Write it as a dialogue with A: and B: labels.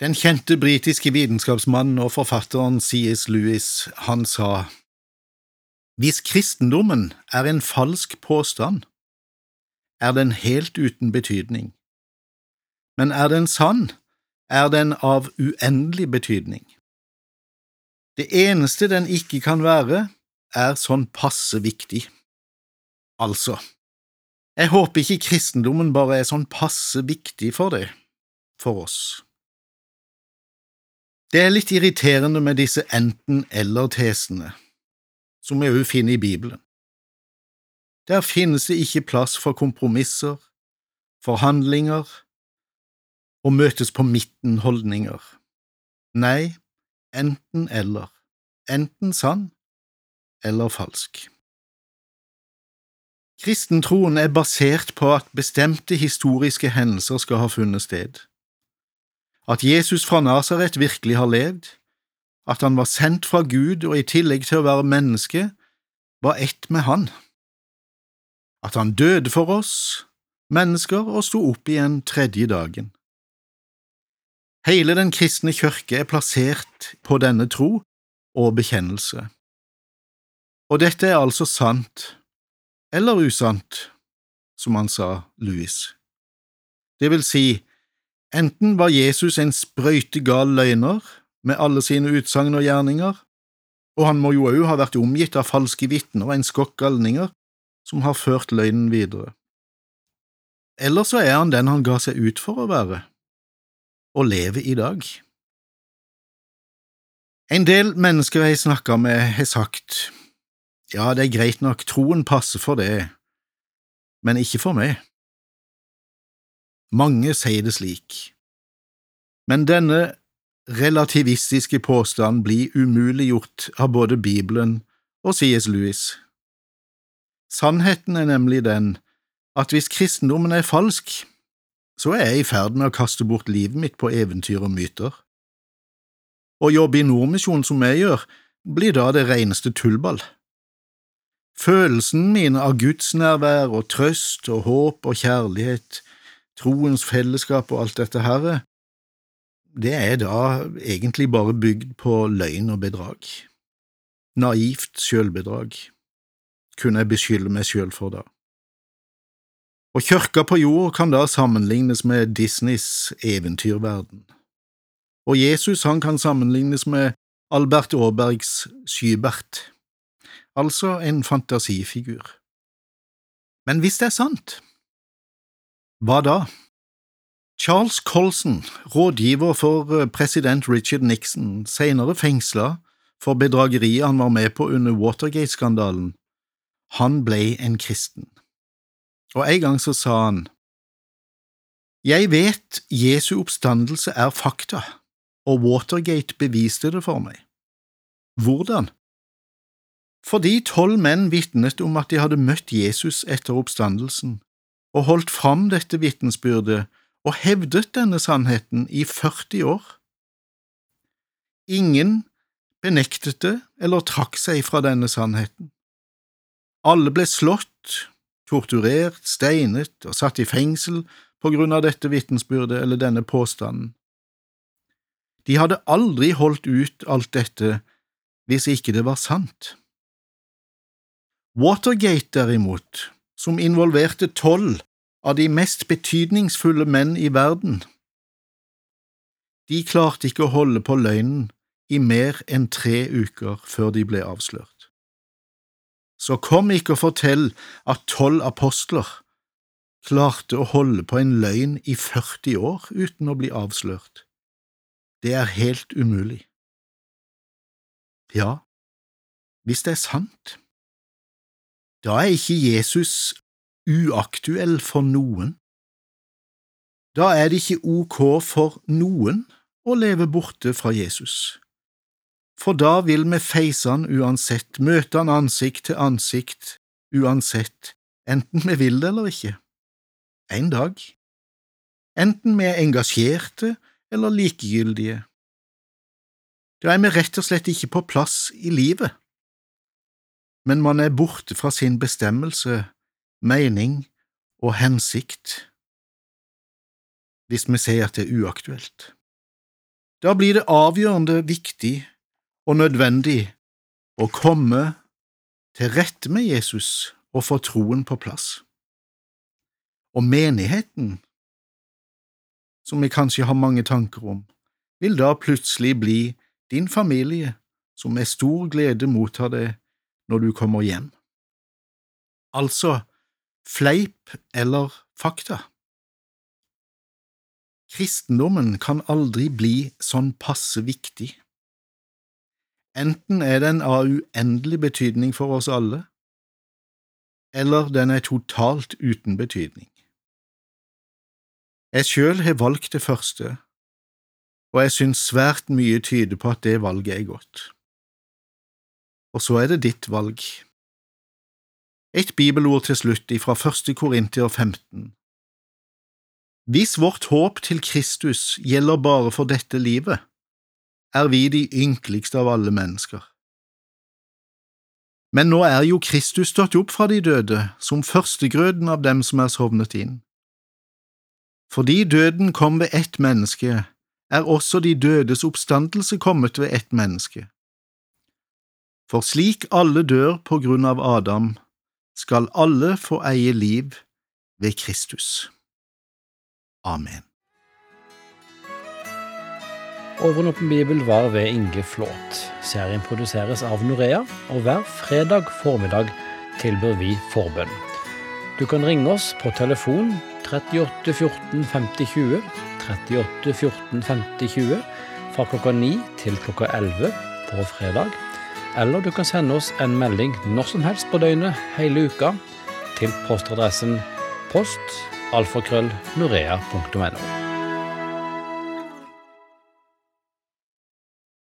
A: Den kjente britiske vitenskapsmannen og forfatteren C.S. Lewis, han sa, Hvis kristendommen er en falsk påstand, er den helt uten betydning, men er den sann, er den av uendelig betydning. Det eneste den ikke kan være, er sånn passe viktig. Altså, jeg håper ikke kristendommen bare er sånn passe viktig for det, for oss. Det er litt irriterende med disse enten–eller-tesene, som vi også finner i Bibelen. Der finnes det ikke plass for kompromisser, forhandlinger og møtes på midten-holdninger. Nei, enten–eller, enten sann eller falsk. Kristentroen er basert på at bestemte historiske hendelser skal ha funnet sted at Jesus fra Nasaret virkelig har levd, at han var sendt fra Gud og i tillegg til å være menneske, var ett med Han, at han døde for oss, mennesker, og sto opp igjen tredje dagen. Hele den kristne kirke er plassert på denne tro og bekjennelse. Og dette er altså sant, eller usant, som han sa, Louis. Det vil si, Enten var Jesus en sprøytegal løgner med alle sine utsagn og gjerninger, og han må jo òg ha vært omgitt av falske vitner og en skokk galninger som har ført løgnen videre. Eller så er han den han ga seg ut for å være, og lever i dag. En del mennesker jeg snakka med, har sagt ja, det er greit nok, troen passer for det, men ikke for meg. Mange sier det slik, men denne relativistiske påstanden blir umuliggjort av både Bibelen og C.S. Lewis. Sannheten er nemlig den at hvis kristendommen er falsk, så er jeg i ferd med å kaste bort livet mitt på eventyr og myter. Å jobbe i Nordmisjonen som jeg gjør, blir da det reneste tullball. Følelsen mine av gudsnærvær og trøst og håp og kjærlighet troens fellesskap og alt dette her, det er da egentlig bare bygd på løgn og bedrag. Naivt sjølbedrag, kunne jeg beskylde meg sjøl for da. Og kirka på jord kan da sammenlignes med Disneys eventyrverden. Og Jesus han kan sammenlignes med Albert Aabergs Skybert, altså en fantasifigur. Men hvis det er sant, hva da? Charles Colson, rådgiver for eh, president Richard Nixon, senere fengsla for bedrageriet han var med på under Watergate-skandalen, han ble en kristen. Og en gang så sa han, Jeg vet Jesu oppstandelse er fakta, og Watergate beviste det for meg. Hvordan? Fordi tolv menn vitnet om at de hadde møtt Jesus etter oppstandelsen, og holdt fram dette vitensbyrdet og hevdet denne sannheten i 40 år. Ingen benektet det eller trakk seg fra denne sannheten. Alle ble slått, torturert, steinet og satt i fengsel på grunn av dette vitensbyrdet eller denne påstanden. De hadde aldri holdt ut alt dette hvis ikke det var sant. Watergate, derimot, som involverte tolv av de mest betydningsfulle menn i verden. De klarte ikke å holde på løgnen i mer enn tre uker før de ble avslørt. Så kom ikke og fortell at tolv apostler klarte å holde på en løgn i 40 år uten å bli avslørt. Det er helt umulig. Ja, hvis det er sant, da er ikke Jesus uaktuell for noen. Da er det ikke ok for noen å leve borte fra Jesus. For da vil vi feise han uansett, møte han ansikt til ansikt uansett, enten vi vil det eller ikke. En dag. Enten vi er engasjerte eller likegyldige. Da er vi rett og slett ikke på plass i livet. Men man er borte fra sin bestemmelse mening og hensikt hvis vi sier at det er uaktuelt. Da blir det avgjørende viktig og nødvendig å komme til rette med Jesus og få troen på plass. Og menigheten, som vi kanskje har mange tanker om, vil da plutselig bli din familie som med stor glede mottar deg når du kommer hjem. Altså fleip eller fakta. Kristendommen kan aldri bli sånn passe viktig. Enten er den av uendelig betydning for oss alle, eller den er totalt uten betydning. Jeg sjøl har valgt det første, og jeg syns svært mye tyder på at det valget er godt. Og så er det ditt valg. Et bibelord til slutt fra første Korintier 15. Hvis vårt håp til Kristus gjelder bare for dette livet, er vi de ynkeligste av alle mennesker. Men nå er jo Kristus stått opp fra de døde, som førstegrøden av dem som er sovnet inn. Fordi døden kom ved ett menneske, er også de dødes oppstandelse kommet ved ett menneske. For slik alle dør på grunn av Adam, skal alle få eie liv ved Kristus. Amen.
B: Overåpen bibel var ved Inge Flåt. Serien produseres av Norea, og hver fredag formiddag tilbyr vi forbønn. Du kan ringe oss på telefon 38 14 50 20, 38 14 50 20, fra klokka 9 til klokka 11 på fredag. Eller du kan sende oss en melding når som helst på døgnet hele uka til postadressen post alfakrøll norea.no.